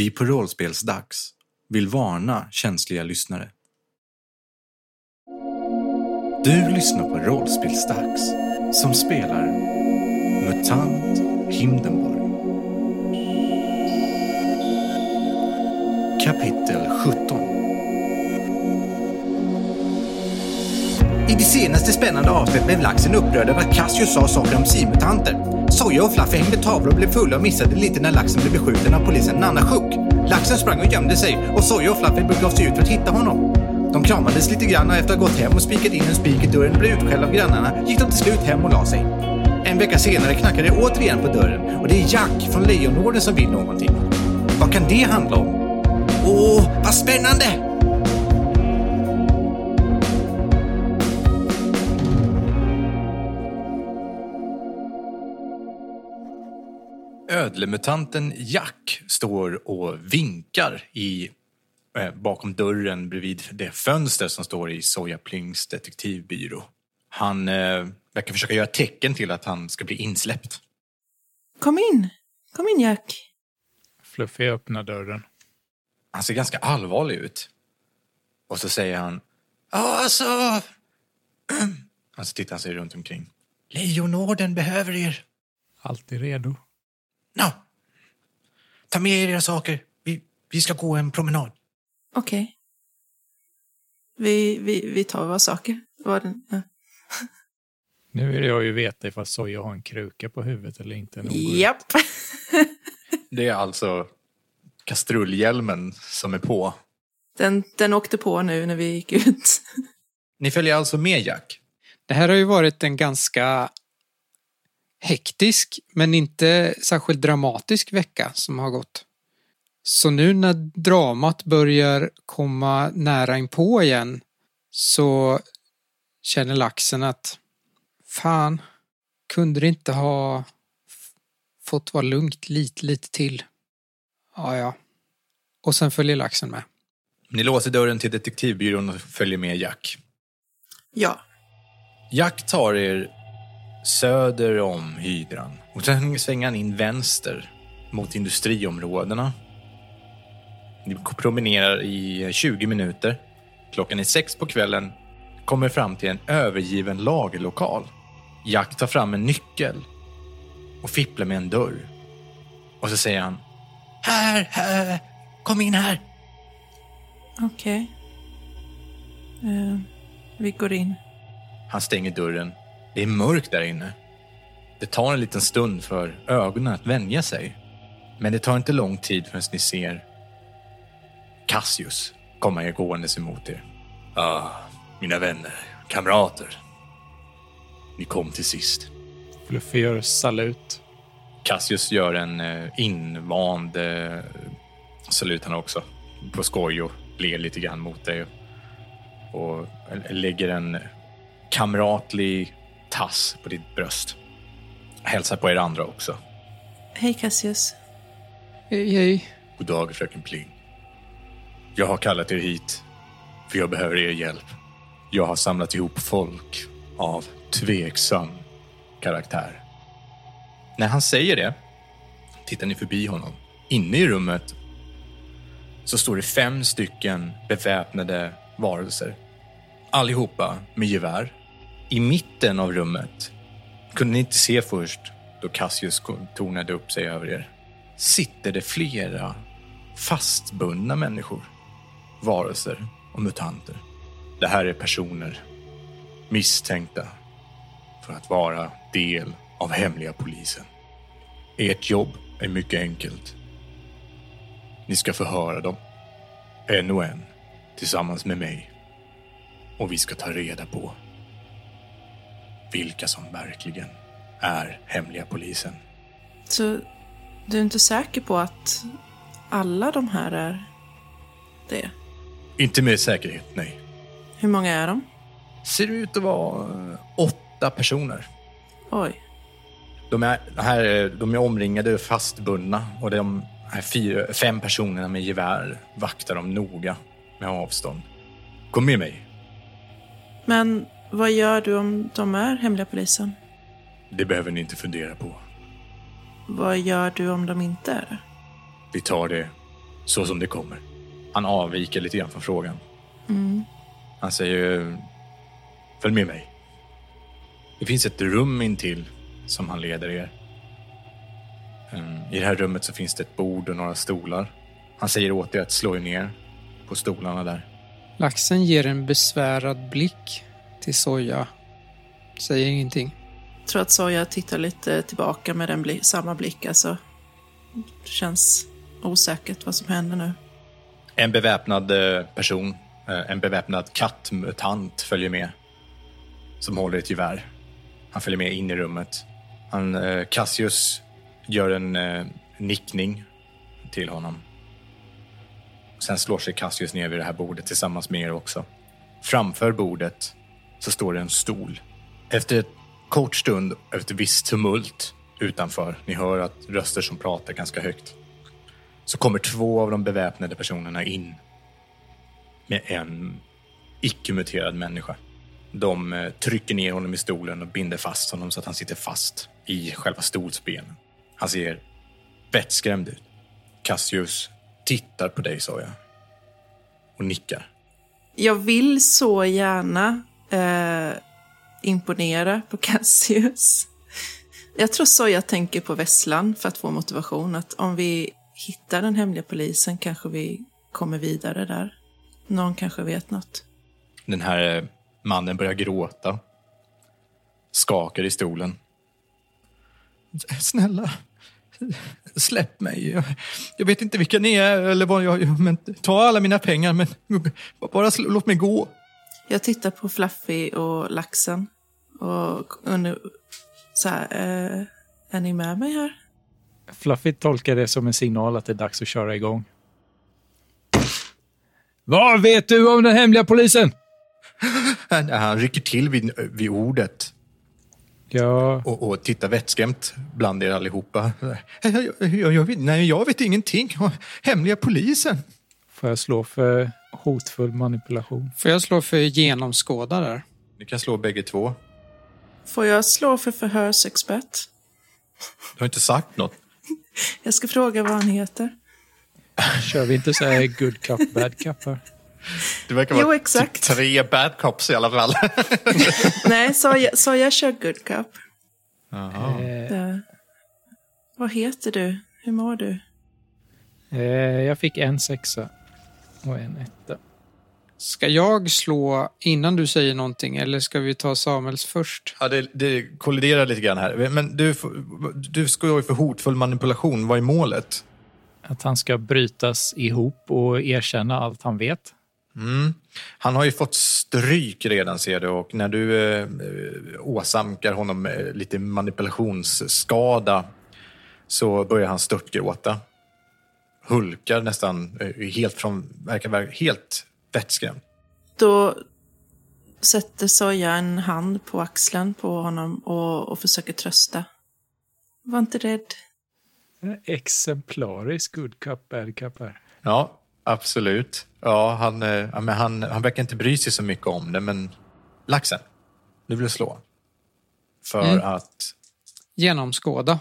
Vi på Rollspelsdags vill varna känsliga lyssnare. Du lyssnar på Rollspelsdags som spelar MUTANT Hindenburg. Kapitel 17 I det senaste spännande avsnittet blev laxen upprörd över att Cassius sa saker om simutanter. Soja och Fluffy hängde tavlor och blev fulla och missade lite när laxen blev beskjuten av polisen Nanna Schuck. Laxen sprang och gömde sig och Soja och Fluffy begav sig ut för att hitta honom. De kramades lite grann och efter att ha gått hem och spikat in en spik i dörren och blev utskällda av grannarna gick de till slut hem och la sig. En vecka senare knackade det återigen på dörren och det är Jack från Lejonorden som vill någonting. Vad kan det handla om? Åh, vad spännande! Ödlemutanten Jack står och vinkar i, eh, bakom dörren bredvid det fönster som står i Soja Plings detektivbyrå. Han eh, verkar försöka göra tecken till att han ska bli insläppt. Kom in. Kom in Jack. Fluffy öppnar dörren. Han ser ganska allvarlig ut. Och så säger han Ja, alltså... Och så tittar han sig runt omkring. Lejonorden behöver er. Alltid redo. Nå, ta med er era saker. Vi, vi ska gå en promenad. Okej. Vi, vi, vi tar våra saker. Var den, ja. Nu vill jag ju veta ifall Soja har en kruka på huvudet eller inte. Japp. Det är alltså kastrullhjälmen som är på. Den, den åkte på nu när vi gick ut. Ni följer alltså med Jack? Det här har ju varit en ganska hektisk men inte särskilt dramatisk vecka som har gått. Så nu när dramat börjar komma nära inpå igen så känner laxen att fan, kunde det inte ha fått vara lugnt lite, lite till? Ja, ja. Och sen följer laxen med. Ni låser dörren till detektivbyrån och följer med Jack. Ja. Jack tar er söder om hydran och sen svänger han in vänster mot industriområdena. Ni promenerar i 20 minuter. Klockan är sex på kvällen. Kommer fram till en övergiven lagerlokal. Jack tar fram en nyckel och fipplar med en dörr. Och så säger han Här, här, kom in här. Okej. Eh, vi går in. Han stänger dörren. Det är mörkt där inne. Det tar en liten stund för ögonen att vänja sig. Men det tar inte lång tid förrän ni ser Cassius komma gåendes emot er. Ah, mina vänner, kamrater. Ni kom till sist. Fluffy gör salut. Cassius gör en eh, invand eh, salut han också. På skoj och ler lite grann mot dig. Och lägger en kamratlig tass på ditt bröst. Hälsar på er andra också. Hej Cassius. Hej, hej. God dag, fröken Pling. Jag har kallat er hit för jag behöver er hjälp. Jag har samlat ihop folk av tveksam karaktär. När han säger det tittar ni förbi honom. Inne i rummet så står det fem stycken beväpnade varelser. Allihopa med gevär. I mitten av rummet kunde ni inte se först då Cassius tornade upp sig över er. Sitter det flera fastbundna människor, varelser och mutanter. Det här är personer misstänkta för att vara del av hemliga polisen. Ert jobb är mycket enkelt. Ni ska förhöra dem, en och en, tillsammans med mig. Och vi ska ta reda på vilka som verkligen är hemliga polisen. Så du är inte säker på att alla de här är det? Inte med säkerhet, nej. Hur många är de? Ser ut att vara eh, åtta personer. Oj. De är, här, de är omringade, fastbundna och de här fyra, fem personerna med gevär vaktar dem noga med avstånd. Kom med mig. Men vad gör du om de är hemliga polisen? Det behöver ni inte fundera på. Vad gör du om de inte är det? Vi tar det så som det kommer. Han avviker lite grann från frågan. Han säger, följ med mig. Det finns ett rum intill som han leder er. Mm, I det här rummet så finns det ett bord och några stolar. Han säger åt er att slå er ner på stolarna där. Laxen ger en besvärad blick till Soja. Säger ingenting. Jag tror att Soja tittar lite tillbaka med den bli- samma blick. Alltså, det känns osäkert vad som händer nu. En beväpnad eh, person, eh, en beväpnad kattmutant följer med. Som håller ett gevär. Han följer med in i rummet. Han, eh, Cassius gör en nickning till honom. Sen slår sig Cassius ner vid det här bordet tillsammans med er också. Framför bordet så står det en stol. Efter ett kort stund, efter visst tumult utanför, ni hör att röster som pratar ganska högt, så kommer två av de beväpnade personerna in med en icke-muterad människa. De eh, trycker ner honom i stolen och binder fast honom så att han sitter fast i själva stolsbenen. Han ser vettskrämd ut. Cassius tittar på dig, sa jag. Och nickar. Jag vill så gärna eh, imponera på Cassius. Jag tror Soja tänker på Vesslan för att få motivation. Att om vi hittar den hemliga polisen kanske vi kommer vidare där. Någon kanske vet något. Den här eh, mannen börjar gråta. Skakar i stolen. Snälla, släpp mig. Jag, jag vet inte vilka ni är eller vad jag... Men ta alla mina pengar, men bara sl- låt mig gå. Jag tittar på Fluffy och laxen. Och under, så här, eh, är ni med mig här? Fluffy tolkar det som en signal att det är dags att köra igång. Vad vet du om den hemliga polisen? Han, han rycker till vid, vid ordet Ja, och, och tittar vettskrämt bland er allihopa. Jag, jag, jag, jag, vet, nej, jag vet ingenting. Hemliga polisen. får jag slå för hotfull manipulation? Får jag slå för genomskåda där? Ni kan slå bägge två. Får jag slå för förhörsexpert? Du har inte sagt något. Jag ska fråga vad han heter. Kör vi inte så här good cup, bad cup här? Det verkar Jo, vara exakt. Typ tre bad cops i alla fall. Nej, Soja, Soja kör good cup. Eh. Vad heter du? Hur mår du? eh, jag fick en sexa och en etta. Ska jag slå innan du säger någonting eller ska vi ta Samuels först? Ja, det, det kolliderar lite grann här. Men du, du ska ju för hotfull manipulation. Vad är målet? Att han ska brytas ihop och erkänna allt han vet. Mm. Han har ju fått stryk redan ser du och när du eh, eh, åsamkar honom eh, lite manipulationsskada så börjar han störtgråta. Hulkar nästan eh, helt från, verkar vara helt vettskrämd. Då sätter Soja en hand på axeln på honom och, och försöker trösta. Var inte rädd. Exemplarisk good cup, bad cup här. Ja, absolut. Ja, han, eh, ja, men han, han verkar inte bry sig så mycket om det, men laxen, du vill slå. För Mm. att Genomskåda.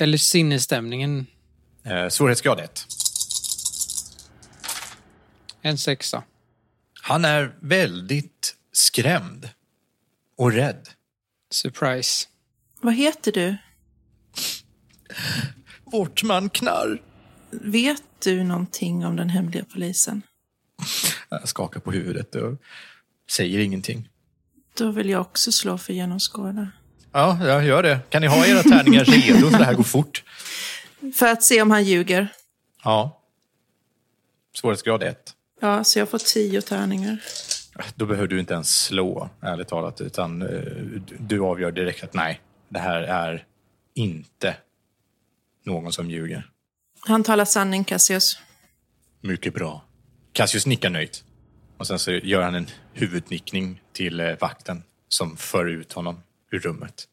Eller sinnesstämningen. Eh, svårighetsgrad 1. En sexa. Han är väldigt skrämd och rädd. Surprise. Vad heter du? Wortman Knarr. Vet du någonting om den hemliga polisen? Jag skakar på huvudet och säger ingenting. Då vill jag också slå för genomskåda. Ja, jag gör det. Kan ni ha era tärningar redo för det här går fort? För att se om han ljuger. Ja. Svårighetsgrad 1. Ja, så jag får tio tärningar. Då behöver du inte ens slå, ärligt talat. Utan eh, du avgör direkt att nej, det här är inte någon som ljuger. Han talar sanning, Cassius. Mycket bra. Cassius nickar nöjt. Och sen så gör han en huvudnickning till eh, vakten som för ut honom ur rummet.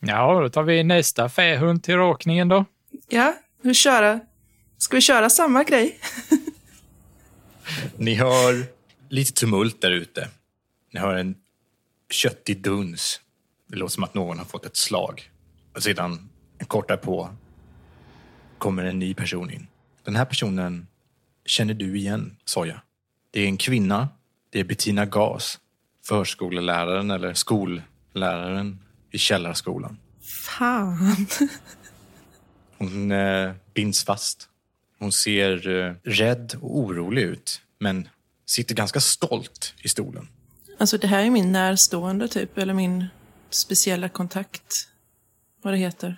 Ja, då tar vi nästa fähund till råkningen då. Ja, hur köra? Ska vi köra samma grej? Ni hör lite tumult där ute. Ni hör en köttig duns. Det låter som att någon har fått ett slag. Och sedan, en kort därpå, kommer en ny person in. Den här personen känner du igen Soja. Det är en kvinna. Det är Bettina Gas. Förskoleläraren eller skolläraren i källarskolan. Fan. Hon eh, binds fast. Hon ser eh, rädd och orolig ut, men sitter ganska stolt i stolen. Alltså det här är min närstående typ, eller min speciella kontakt. Vad det heter.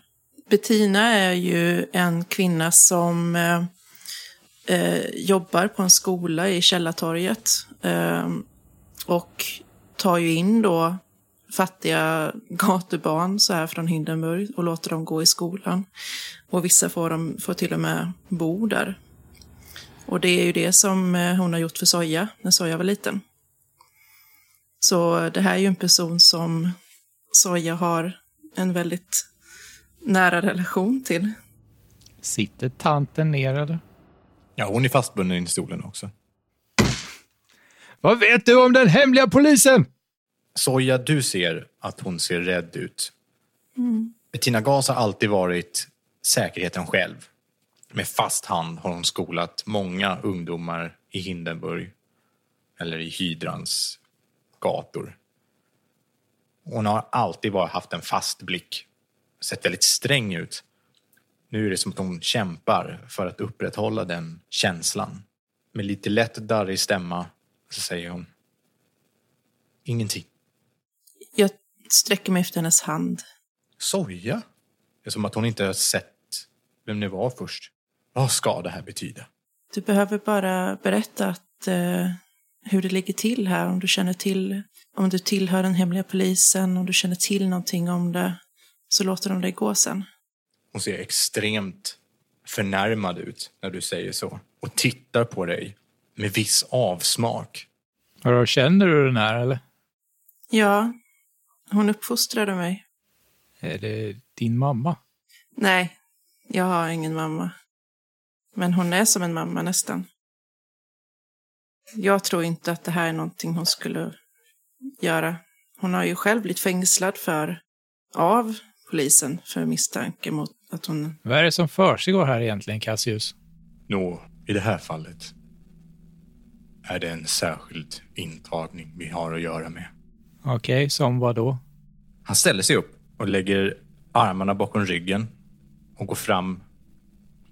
Bettina är ju en kvinna som eh, eh jobbar på en skola i Källartorget. Eh, och tar ju in då fattiga gatubarn så här från Hindenburg och låter dem gå i skolan. Och vissa får, de, får till och med bo där. Och det är ju det som eh, hon har gjort för Soja när Soja var liten. Så det här är ju en person som Soja har en väldigt nära relation till. Sitter tanten ner eller? Ja, hon är fastbunden i stolen också. Vad vet du om den hemliga polisen? Soja, du ser att hon ser rädd ut. Mm. Bettina Gas har alltid varit säkerheten själv. Med fast hand har hon skolat många ungdomar i Hindenburg eller i Hydrans gator. Hon har alltid bara haft en fast blick, sett väldigt sträng ut. Nu är det som att hon kämpar för att upprätthålla den känslan. Med lite lätt darrig stämma så säger hon ingenting. Sträcker mig efter hennes hand. Soja? Det är som att hon inte har sett vem det var först. Vad ska det här betyda? Du behöver bara berätta att, eh, hur det ligger till här. Om du känner till, om du tillhör den hemliga polisen, om du känner till någonting om det, så låter de dig gå sen. Hon ser extremt förnärmad ut när du säger så och tittar på dig med viss avsmak. Känner du den här eller? Ja, hon uppfostrade mig. Är det din mamma? Nej, jag har ingen mamma. Men hon är som en mamma nästan. Jag tror inte att det här är någonting hon skulle göra. Hon har ju själv blivit fängslad för, av polisen för misstanke mot att hon... Vad är det som försiggår här egentligen, Cassius? Nå, i det här fallet är det en särskild intagning vi har att göra med. Okej, som vad då? Han ställer sig upp och lägger armarna bakom ryggen och går fram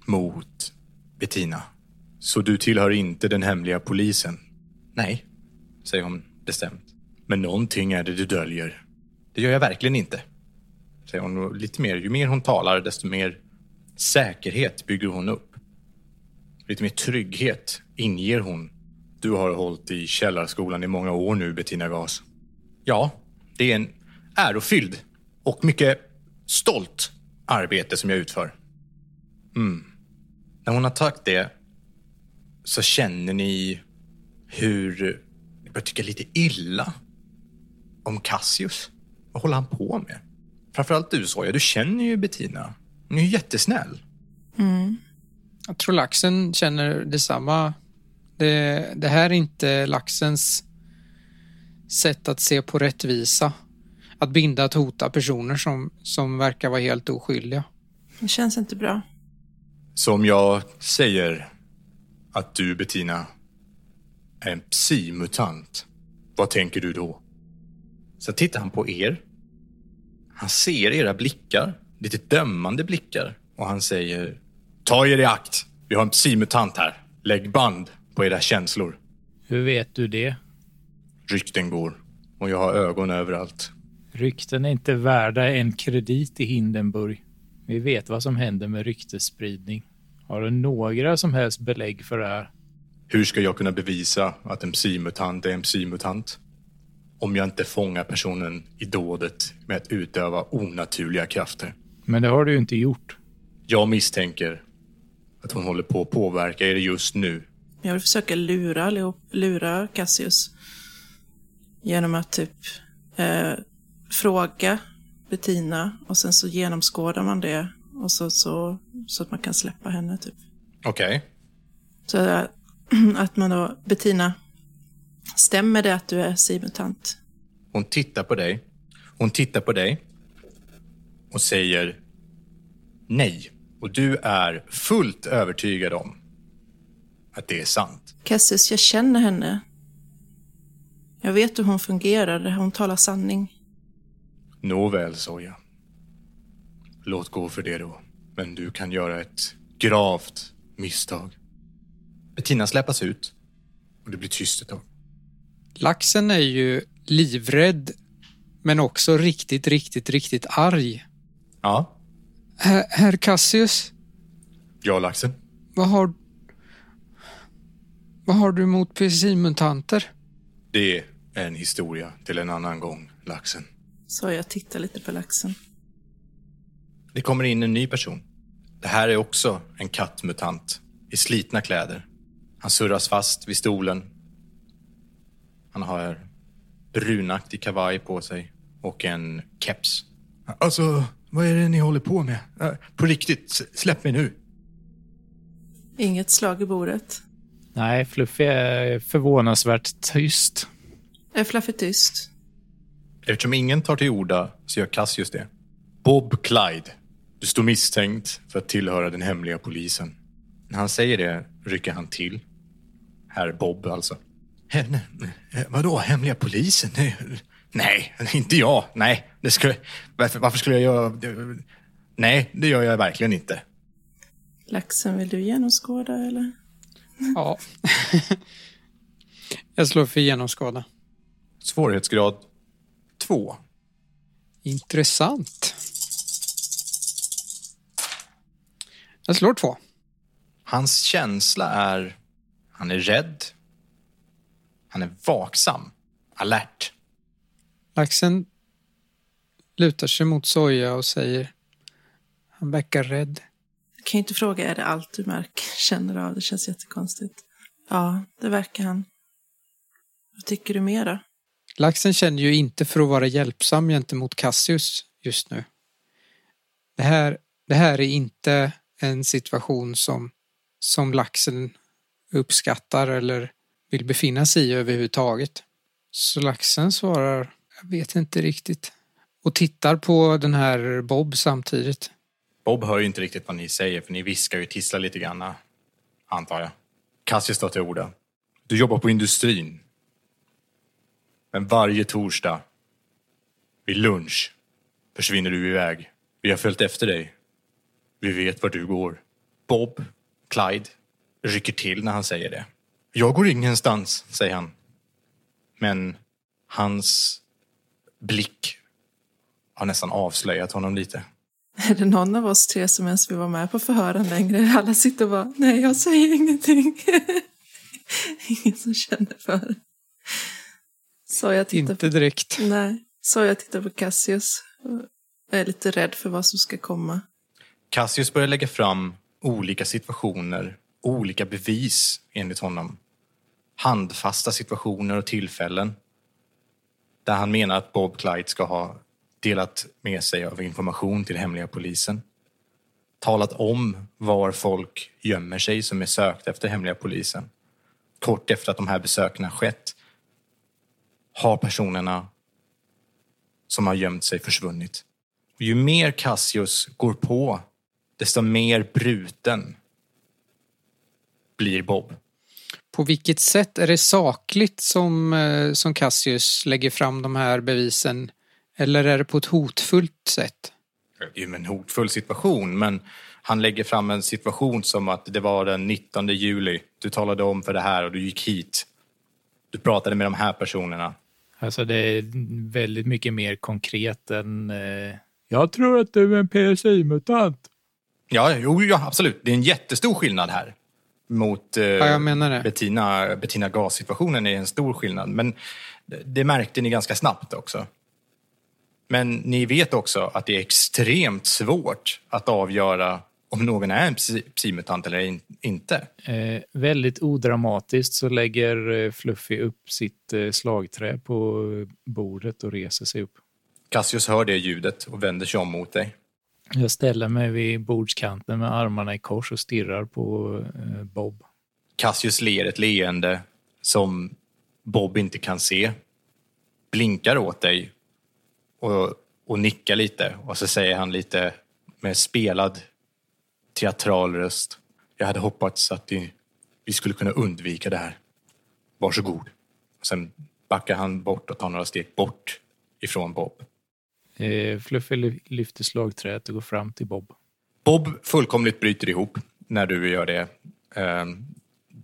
mot Bettina. Så du tillhör inte den hemliga polisen? Nej, säger hon bestämt. Men någonting är det du döljer. Det gör jag verkligen inte, säger hon lite mer. Ju mer hon talar, desto mer säkerhet bygger hon upp. Lite mer trygghet inger hon. Du har hållit i källarskolan i många år nu, Bettina Gas. Ja, det är en ärofylld och mycket stolt arbete som jag utför. Mm. När hon har sagt det så känner ni hur ni börjar tycka lite illa om Cassius. Vad håller han på med? Framförallt du Soja, du känner ju Bettina. Hon är ju jättesnäll. Mm. Jag tror laxen känner detsamma. Det, det här är inte laxens sätt att se på rättvisa. Att binda och hota personer som, som verkar vara helt oskyldiga. Det känns inte bra. Så om jag säger att du Bettina är en psimutant, vad tänker du då? Så tittar han på er. Han ser era blickar, lite dömande blickar. Och han säger, ta er i akt. Vi har en psimutant här. Lägg band på era känslor. Hur vet du det? Rykten går och jag har ögon överallt. Rykten är inte värda en kredit i Hindenburg. Vi vet vad som händer med ryktesspridning. Har du några som helst belägg för det här? Hur ska jag kunna bevisa att en psimutant är en psimutant? Om jag inte fångar personen i dådet med att utöva onaturliga krafter. Men det har du ju inte gjort. Jag misstänker att hon håller på att påverka er just nu. Jag vill försöka lura allihop, lura Cassius. Genom att typ eh, fråga Bettina och sen så genomskådar man det och så, så, så att man kan släppa henne typ. Okej. Så att, att man då, Bettina, stämmer det att du är simutant? Hon tittar på dig. Hon tittar på dig och säger nej. Och du är fullt övertygad om att det är sant. Cassius, jag känner henne. Jag vet hur hon fungerar. Hon talar sanning. Nåväl, Soja. Låt gå för det då. Men du kan göra ett gravt misstag. Bettina släppas ut och det blir tyst ett tag. Laxen är ju livrädd men också riktigt, riktigt, riktigt arg. Ja, Herr, herr Cassius, ja laxen. vad har... Vad har du emot PCI-mutanter? Det är en historia till en annan gång, laxen. Så jag tittar lite på laxen. Det kommer in en ny person. Det här är också en kattmutant i slitna kläder. Han surras fast vid stolen. Han har brunaktig kavaj på sig och en keps. Alltså, vad är det ni håller på med? Äh, På riktigt, släpp mig nu. Inget slag i bordet. Nej, Fluffy är förvånansvärt tyst. Är Fluffy tyst? Eftersom ingen tar till orda så gör Cassius det. Bob Clyde. Du står misstänkt för att tillhöra den hemliga polisen. När han säger det rycker han till. Herr Bob alltså. He, nej, eh, vadå, hemliga polisen? Nej, nej, inte jag. Nej, det skulle, varför, varför skulle jag göra... Nej, det gör jag verkligen inte. Laxen, vill du genomskåda eller? Ja. Jag slår för genomskåda. Svårighetsgrad 2. Intressant. Jag slår två. Hans känsla är... Han är rädd. Han är vaksam. Alert. Laxen lutar sig mot Soja och säger han verkar rädd. Jag kan ju inte fråga, är det allt du märker, känner av? Det känns jättekonstigt. Ja, det verkar han. Vad tycker du mera? Laxen känner ju inte för att vara hjälpsam gentemot Cassius just nu. Det här, det här är inte en situation som, som laxen uppskattar eller vill befinna sig i överhuvudtaget. Så laxen svarar, jag vet inte riktigt. Och tittar på den här Bob samtidigt. Bob hör ju inte riktigt vad ni säger, för ni viskar ju tisslar lite grann, antar jag. Cassius tar till orda. Du jobbar på industrin. Men varje torsdag, vid lunch, försvinner du iväg. Vi har följt efter dig. Vi vet var du går. Bob, Clyde, rycker till när han säger det. Jag går ingenstans, säger han. Men hans blick har nästan avslöjat honom lite. Är det någon av oss tre som ens vill vara med på förhören längre? Alla sitter och bara, nej jag säger ingenting. Ingen som känner för det. Så jag tittar Inte direkt. Nej, så jag tittar på Cassius. Jag är lite rädd för vad som ska komma. Cassius börjar lägga fram olika situationer, olika bevis enligt honom. Handfasta situationer och tillfällen där han menar att Bob Clyde ska ha delat med sig av information till hemliga polisen. Talat om var folk gömmer sig som är sökt efter hemliga polisen. Kort efter att de här besöken har skett har personerna som har gömt sig försvunnit. Och ju mer Cassius går på, desto mer bruten blir Bob. På vilket sätt är det sakligt som, eh, som Cassius lägger fram de här bevisen? Eller är det på ett hotfullt sätt? Det är en hotfull situation, men han lägger fram en situation som att det var den 19 juli. Du talade om för det här och du gick hit. Du pratade med de här personerna. Alltså det är väldigt mycket mer konkret än eh, jag tror att du är en PSI-mutant. Ja, jo, ja, absolut. Det är en jättestor skillnad här. Mot eh, Ja, jag menar det. Bettina, Bettina Gas-situationen är en stor skillnad. Men det märkte ni ganska snabbt också. Men ni vet också att det är extremt svårt att avgöra om någon är en psimutant eller in, inte. Eh, väldigt odramatiskt så lägger eh, Fluffy upp sitt eh, slagträ på bordet och reser sig upp. Cassius hör det ljudet och vänder sig om mot dig. Jag ställer mig vid bordskanten med armarna i kors och stirrar på eh, Bob. Cassius ler ett leende som Bob inte kan se. Blinkar åt dig och, och nickar lite. Och så säger han lite med spelad teatral röst. Jag hade hoppats att ni Vi skulle kunna undvika det här. Varsågod. Sen backar han bort och tar några steg bort ifrån Bob. Eh, Fluffy ly- lyfter slagträet och går fram till Bob. Bob fullkomligt bryter ihop när du gör det.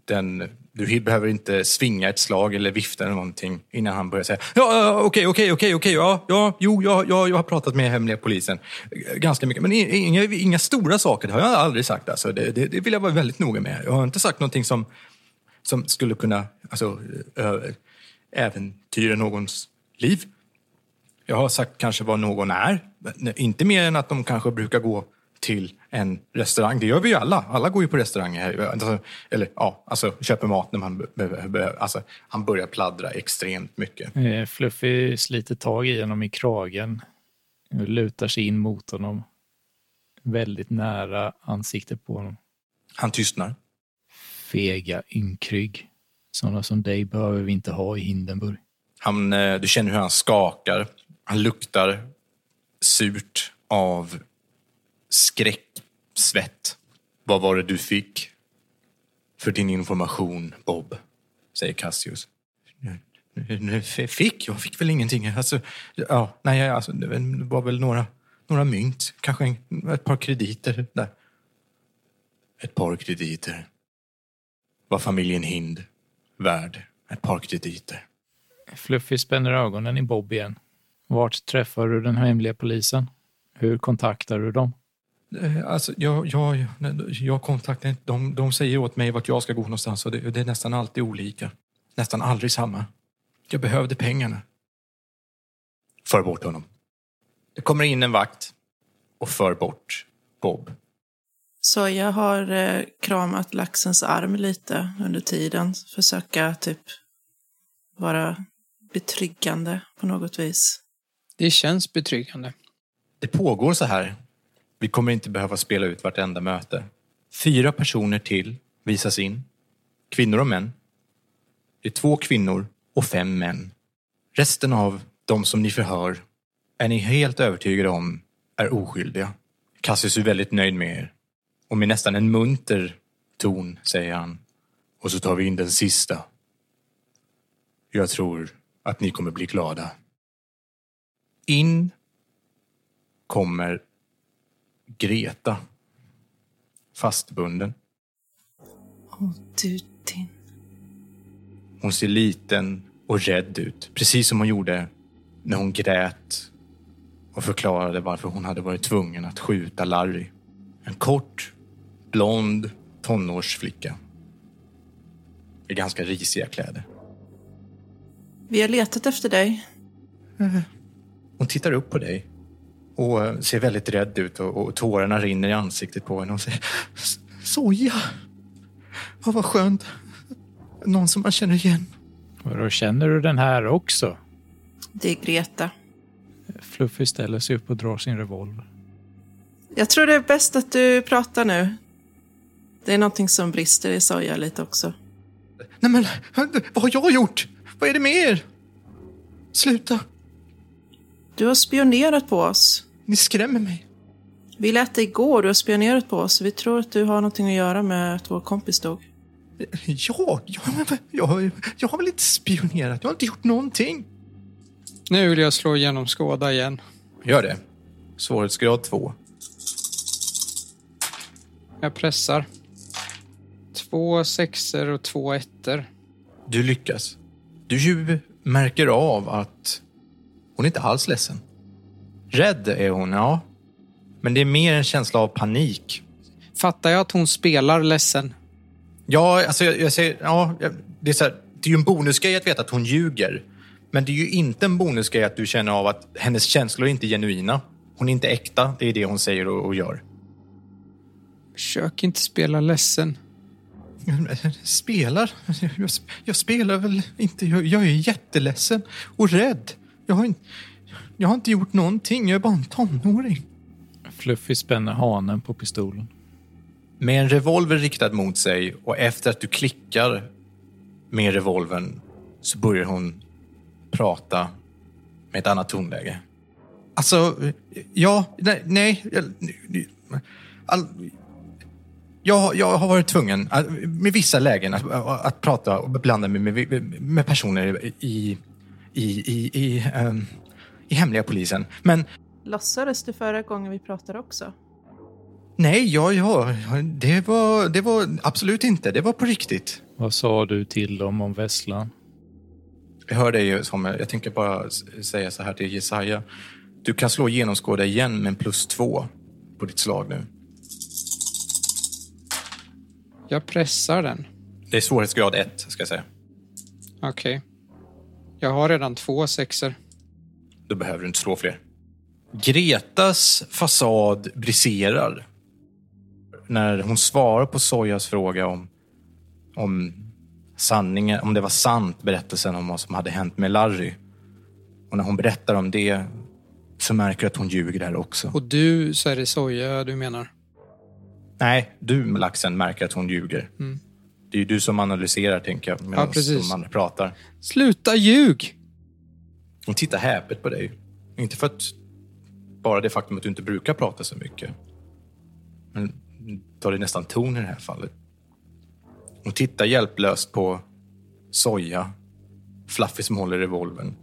Den, du behöver inte svinga ett slag eller vifta eller någonting innan han börjar säga ja, okej, okej, okej, okej, ja, ja, jo, ja, ja, jag har pratat med hemliga polisen ganska mycket. Men inga, inga stora saker, det har jag aldrig sagt. Alltså, det, det, det vill jag vara väldigt noga med. Jag har inte sagt någonting som, som skulle kunna alltså, äventyra någons liv. Jag har sagt kanske vad någon är. Inte mer än att de kanske brukar gå till en restaurang. Det gör vi ju alla. Alla går ju på restauranger. här. Alltså, eller ja, alltså köper mat när man behöver. Be, alltså, han börjar pladdra extremt mycket. Eh, Fluffy sliter tag i honom i kragen och lutar sig in mot honom. Väldigt nära ansiktet på honom. Han tystnar. Fega ynkrygg. Sådana som dig behöver vi inte ha i Hindenburg. Han, eh, du känner hur han skakar. Han luktar surt av skräck, svett. Vad var det du fick för din information, Bob? Säger Cassius. Fick? Jag fick väl ingenting. Alltså, ja, nej, alltså, det var väl några, några mynt. Kanske en, ett par krediter. Där. Ett par krediter. Var familjen Hind värd ett par krediter? Fluffy spänner ögonen i Bob igen. Vart träffar du den hemliga polisen? Hur kontaktar du dem? Eh, Alltså, jag, jag, jag kontaktar inte. De, de säger åt mig vart jag ska gå någonstans och det, det är nästan alltid olika. Nästan aldrig samma. Jag behövde pengarna. För bort honom. Det kommer in en vakt och för bort Bob. Soja har eh, kramat laxens arm lite under tiden. Försöka typ vara betryggande på något vis. Det känns betryggande. Det pågår så här. Vi kommer inte behöva spela ut vartenda möte. Fyra personer till visas in. Kvinnor och män. Det är två kvinnor och fem män. Resten av de som ni förhör är ni helt övertygade om är oskyldiga. Cassius är väldigt nöjd med er. Och med nästan en munter ton säger han. Och så tar vi in den sista. Jag tror att ni kommer bli glada. In kommer Greta. Fastbunden. Åh, du din... Hon ser liten och rädd ut. Precis som hon gjorde när hon grät och förklarade varför hon hade varit tvungen att skjuta Larry. En kort, blond tonårsflicka. I ganska risiga kläder. Vi har letat efter dig. Hon tittar upp på dig och eh, ser väldigt rädd ut och, och tårarna rinner i ansiktet på henne och säger "S- Soja! Vad var skönt. Någon som man känner igen. Och då känner du den här också? Det är Greta. Fluffy ställer sig upp och drar sin revolver. Jag tror det är bäst att du pratar nu. Det är någonting som brister i Soja lite också. Nej men, vad har jag gjort? Vad är det med er? Sluta. Du har spionerat på oss. Ni skrämmer mig. Vi lät dig gå, du har spionerat på oss. Vi tror att du har någonting att göra med att vår kompis dog. Jag? Jag, jag, jag har väl inte spionerat? Jag har inte gjort någonting. Nu vill jag slå igenom skåda igen. Gör det. Svårighetsgrad 2. Jag pressar. Två sexer och två ettor. Du lyckas. Du märker av att hon är inte alls ledsen. Rädd är hon, ja. Men det är mer en känsla av panik. Fattar jag att hon spelar ledsen? Ja, alltså jag, jag säger, ja, det är så här, det är ju en bonusgrej att veta att hon ljuger. Men det är ju inte en bonusgrej att du känner av att hennes känslor är inte genuina. Hon är inte äkta, det är det hon säger och, och gör. Försök inte spela ledsen. Spelar? Jag, spelar väl inte. Jag, jag är jätteledsen och rädd. Jag har, inte, jag har inte gjort någonting. Jag är bara en tonåring. Fluffy spänner hanen på pistolen. Med en revolver riktad mot sig och efter att du klickar med revolvern så börjar hon prata med ett annat tonläge. Alltså, ja, nej, nej. jag- All, jag, jag har varit tvungen att, med vissa lägen att, att prata och blanda mig med, med, med personer i, i, i, i, um, i hemliga polisen. Men Låtsades du förra gången vi pratade också? nej, ja, ja, det, var, det var absolut inte. Det var på riktigt. Vad sa du till dem om Vesslan? Jag hör dig ju som, jag tänker bara säga så här till Jesaja. Du kan slå genomskåda igen med en plus två på ditt slag nu. Jag pressar den. Det är svårighetsgrad ett, ska jag säga. Okej. Jag har redan två sexer. Då behöver du inte slå fler. Gretas fasad briserar när hon svarar på Sojas fråga om, om sanningen, om det var sant, berättelsen om vad som hade hänt med Larry. Och när hon berättar om det så märker du att hon ljuger där också. Och du, så är det soja du menar? Nej, du laxen märker att hon ljuger. Mm. Det är ju du som analyserar, tänker jag, medan precis. de andra pratar. Sluta ljug! Hon tittar häpet på dig. Inte för att bara det faktum att du inte brukar prata så mycket. Men tar det nästan ton i det här fallet. Hon tittar hjälplöst på Soja, Fluffy som håller revolvern.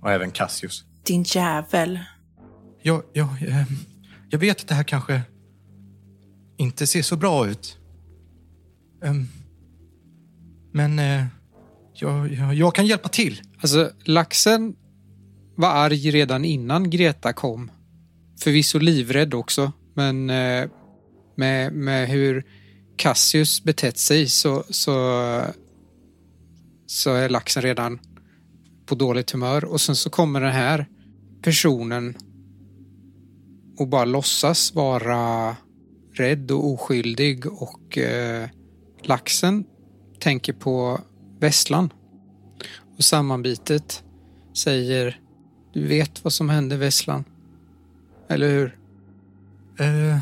Och även Cassius. Din jävel. Jag, jag, eh, jag vet att det här kanske inte ser så bra ut. Ehm, men eh, jag, jag, jag kan hjälpa till. Alltså, laxen var arg redan innan Greta kom. Förvisso livrädd också, men eh, med, med hur Cassius betett sig så, så, så är laxen redan på dåligt humör. Och sen så kommer den här personen och bara låtsas vara rädd och oskyldig och eh, laxen tänker på Vesslan. Och sammanbitet säger Du vet vad som hände Vesslan? Eller hur? Eh,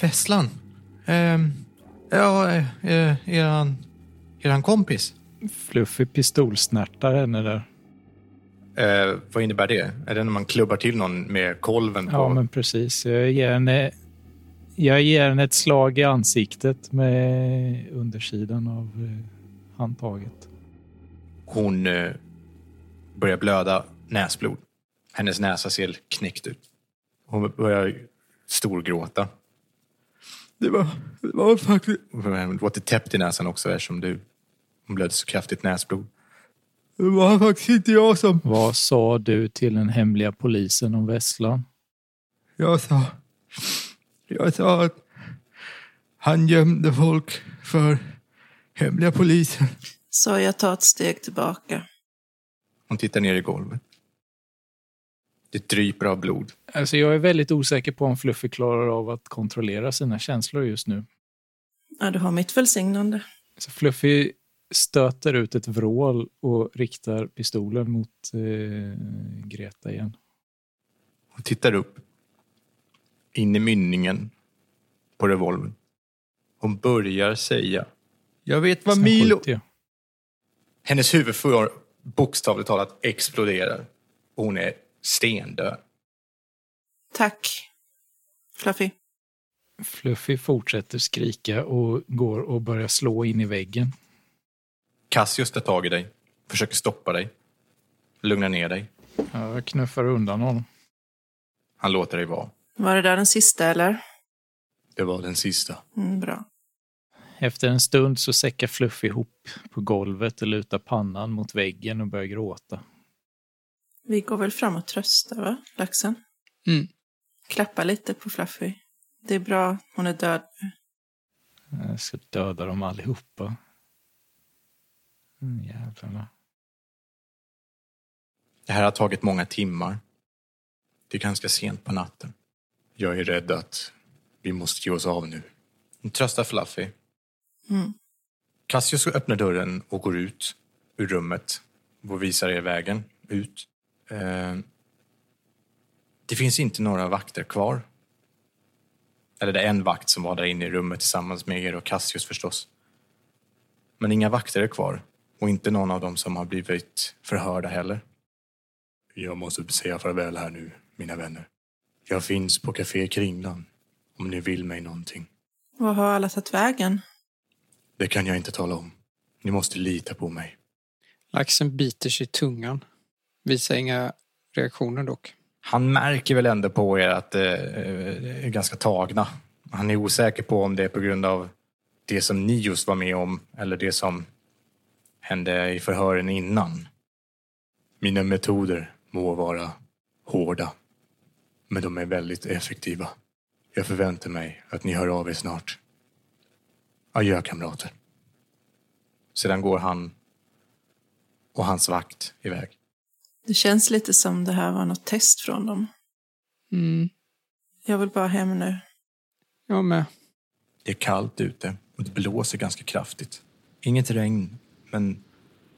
Vesslan. Eh, ja, eh, eh, eran, eran kompis. Fluffy pistolsnärtar henne där. Eh, vad innebär det? Är det när man klubbar till någon med kolven på? Ja, men precis. Jag ger henne, jag ger henne ett slag i ansiktet med undersidan av eh, handtaget. Hon eh, börjar blöda näsblod. Hennes näsa ser knäckt ut. Hon börjar storgråta. Det var, det var faktiskt... Hon låter täppt i näsan också eftersom du hon blödde så kraftigt näsblod. Det var faktiskt inte jag som... Vad sa du till den hemliga polisen om Vesslan? Jag sa... Jag sa att han gömde folk för hemliga polisen. Så jag tar ett steg tillbaka. Hon tittar ner i golvet. Det dryper av blod. Alltså jag är väldigt osäker på om Fluffy klarar av att kontrollera sina känslor just nu. Ja, du har mitt välsignande. Så Fluffy stöter ut ett vrål och riktar pistolen mot eh, Greta igen. Hon tittar upp. In i mynningen på revolvern. Hon börjar säga. Jag vet vad Sen Milo... Hennes huvud får bokstavligt talat explodera. Och hon är stendöd. Tack, Fluffy. Fluffy fortsätter skrika och går och börjar slå in i väggen. Cassius tar tag i dig. Försöker stoppa dig. Lugna ner dig. Jag knuffar undan honom. Han låter dig vara. Var det där den sista eller? Det var den sista. Mm, bra. Efter en stund så säckar Fluffy ihop på golvet och lutar pannan mot väggen och börjar gråta. Vi går väl fram och tröstar, va, laxen? Mm. Klappa lite på Fluffy. Det är bra, hon är död nu. Jag ska döda dem allihopa. Mm, jävlarna. Det här har tagit många timmar. Det är ganska sent på natten. Jag är rädd att vi måste ge oss av nu. Trösta Fluffy. Mm. Cassius öppnar dörren och går ut ur rummet och visar er vägen ut. Eh, det finns inte några vakter kvar. Eller det är en vakt som var där inne i rummet tillsammans med er och Cassius förstås. Men inga vakter är kvar. Och inte någon av dem som har blivit förhörda heller. Jag måste säga farväl här nu, mina vänner. Jag finns på Café Kringlan om ni vill mig någonting. Var har alla tagit vägen? Det kan jag inte tala om. Ni måste lita på mig. Laxen biter sig i tungan. Visar inga reaktioner dock. Han märker väl ändå på er att det är ganska tagna. Han är osäker på om det är på grund av det som ni just var med om eller det som hände i förhören innan. Mina metoder må vara hårda, men de är väldigt effektiva. Jag förväntar mig att ni hör av er snart. Adjö kamrater. Sedan går han och hans vakt iväg. Det känns lite som det här var något test från dem. Mm. Jag vill bara hem nu. Jag med. Det är kallt ute och det blåser ganska kraftigt. Inget regn, men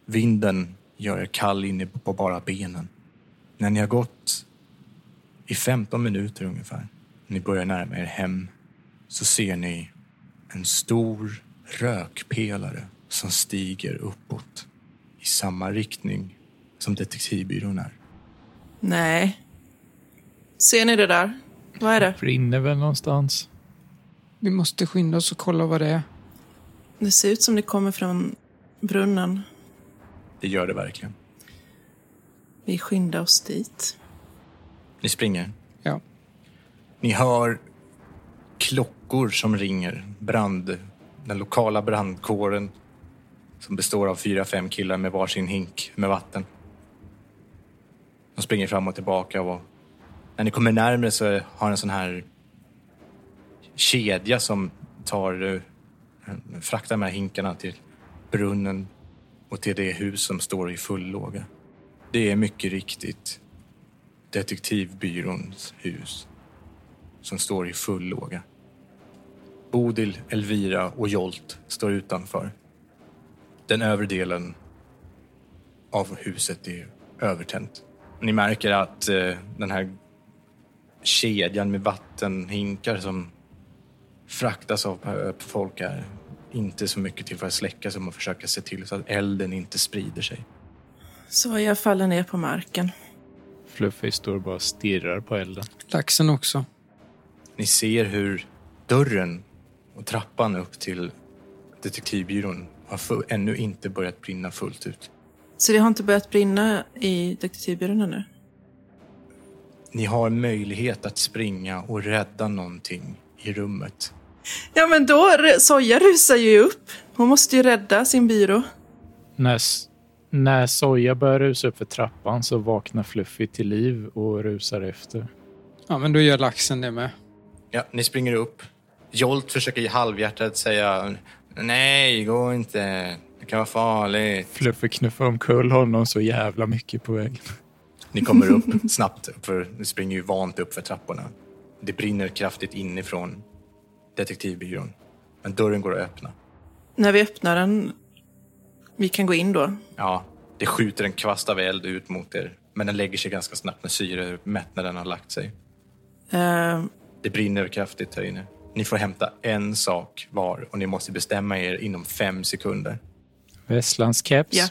vinden gör er kall inne på bara benen. När ni har gått i 15 minuter ungefär, ni börjar närma er hem, så ser ni en stor rökpelare som stiger uppåt i samma riktning som detektivbyrån är. Nej. Ser ni det där? Vad är det? Brinner väl någonstans. Vi måste skynda oss och kolla vad det är. Det ser ut som det kommer från brunnen. Det gör det verkligen. Vi skyndar oss dit. Ni springer. Ja. Ni hör klockor som ringer. Brand, den lokala brandkåren som består av fyra, fem killar med varsin hink med vatten. De springer fram och tillbaka och när ni kommer närmare så har en sån här kedja som tar, eh, fraktar de här hinkarna till brunnen och till det hus som står i full låga. Det är mycket riktigt detektivbyråns hus som står i full låga. Bodil, Elvira och Jolt står utanför. Den övre delen av huset är övertänt. Ni märker att eh, den här kedjan med vattenhinkar som fraktas av eh, folk är inte så mycket till för att släcka som att försöka se till så att elden inte sprider sig. Så jag faller ner på marken. Fluffy står bara och stirrar på elden. Laxen också. Ni ser hur dörren och trappan upp till detektivbyrån har ännu inte börjat brinna fullt ut. Så det har inte börjat brinna i detektivbyrån ännu? Ni har möjlighet att springa och rädda någonting i rummet. Ja, men då... Soja rusar ju upp. Hon måste ju rädda sin byrå. När, när Soja börjar rusa upp för trappan så vaknar Fluffy till liv och rusar efter. Ja, men då gör laxen det med. Ja, ni springer upp. Jolt försöker halvhjärtat säga Nej, gå inte. Det kan vara farligt. Fluffy knuffar omkull honom så jävla mycket på vägen. Ni kommer upp snabbt, för ni springer ju vant upp för trapporna. Det brinner kraftigt inifrån detektivbyrån. Men dörren går att öppna. När vi öppnar den... Vi kan gå in då. Ja, det skjuter en kvast av eld ut mot er. Men den lägger sig ganska snabbt när syremättnaden har lagt sig. Eh, Det brinner kraftigt här inne. Ni får hämta en sak var och ni måste bestämma er inom fem sekunder. Vesslands keps. ja.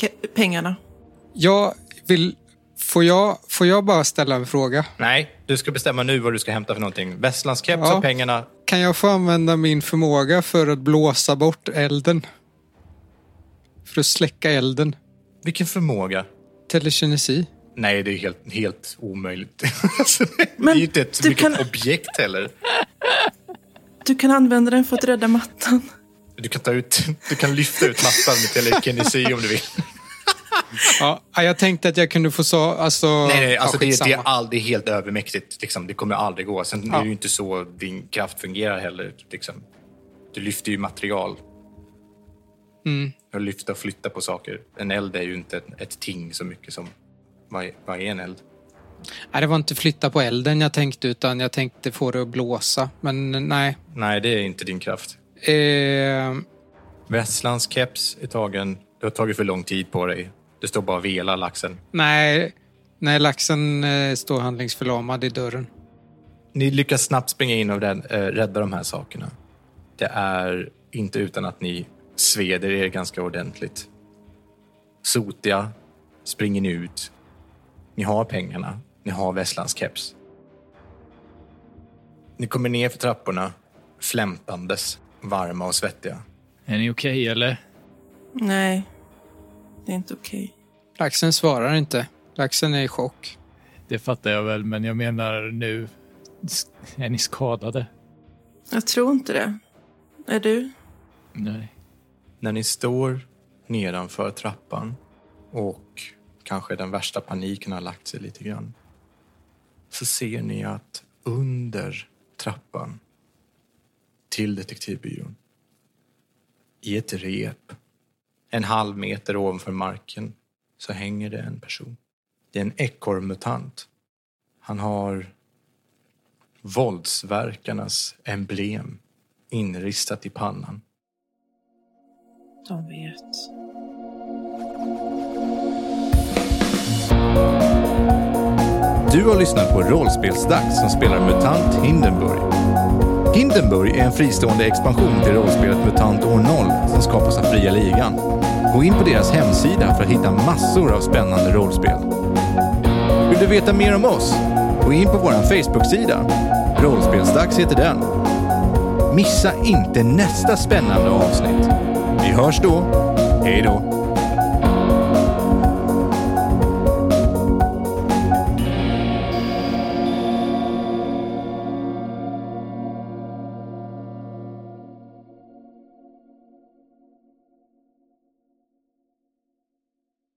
Ke- pengarna. Jag vill... Får jag, får jag bara ställa en fråga? Nej, du ska bestämma nu vad du ska hämta för någonting. Västlandskeps Ja. och pengarna. Kan jag få använda min förmåga för att blåsa bort elden? För att släcka elden? Vilken förmåga? Telekinesi? Nej, det är helt, helt omöjligt. Alltså, det är Men ju inte ett du vilket kan- objekt heller. Du kan använda den för att rädda mattan. Du kan, ta ut, du kan lyfta ut mattan med telekinesi om du vill. Ja, jag tänkte att jag kunde få så... Alltså, Nej, nej, alltså det, det, är är helt övermäktigt. Liksom. Det kommer aldrig gå. Sen är Ja. det ju inte så din kraft fungerar heller. Liksom. Du lyfter ju material. Mm. Att lyfta och flytta på saker. En eld är ju inte ett, ett ting så mycket som... Är, vad är en eld? Nej, det var inte flytta på elden jag tänkte, utan jag tänkte få det att blåsa. Men nej. Nej, det är inte din kraft. Eh, Västlands keps är tagen. Du har tagit för lång tid på dig. Du står bara och velar laxen. nej, nej, laxen eh, står handlingsförlamad i dörren. Ni lyckas snabbt springa in och äh, rädda de här sakerna. Det är inte utan att ni sveder er ganska ordentligt. Sotiga springer ni ut. Ni har pengarna. Ni har Västlands keps. Ni kommer ner för trapporna flämtandes, varma och svettiga. Är ni okej eller? Nej, det är inte okej. Laxen svarar inte. Laxen är i chock. Det fattar jag väl, men jag menar nu. Är ni skadade? Jag tror inte det. Är du? Nej. När ni står nedanför trappan och kanske den värsta paniken har lagt sig lite grann så ser ni att under trappan till detektivbyrån i ett rep en halv meter ovanför marken så hänger det en person. Det är en ekorrmutant. Han har våldsverkarnas emblem inristat i pannan. De vet. Du har lyssnat på Rollspelsdags som spelar MUTANT Hindenburg. Hindenburg är en fristående expansion till rollspelet MUTANT år 0 som skapas av Fria Ligan. Gå in på deras hemsida för att hitta massor av spännande rollspel. Vill du veta mer om oss? Gå in på vår Facebook-sida. Rollspelsdags heter den. Missa inte nästa spännande avsnitt. Vi hörs då. Hej då!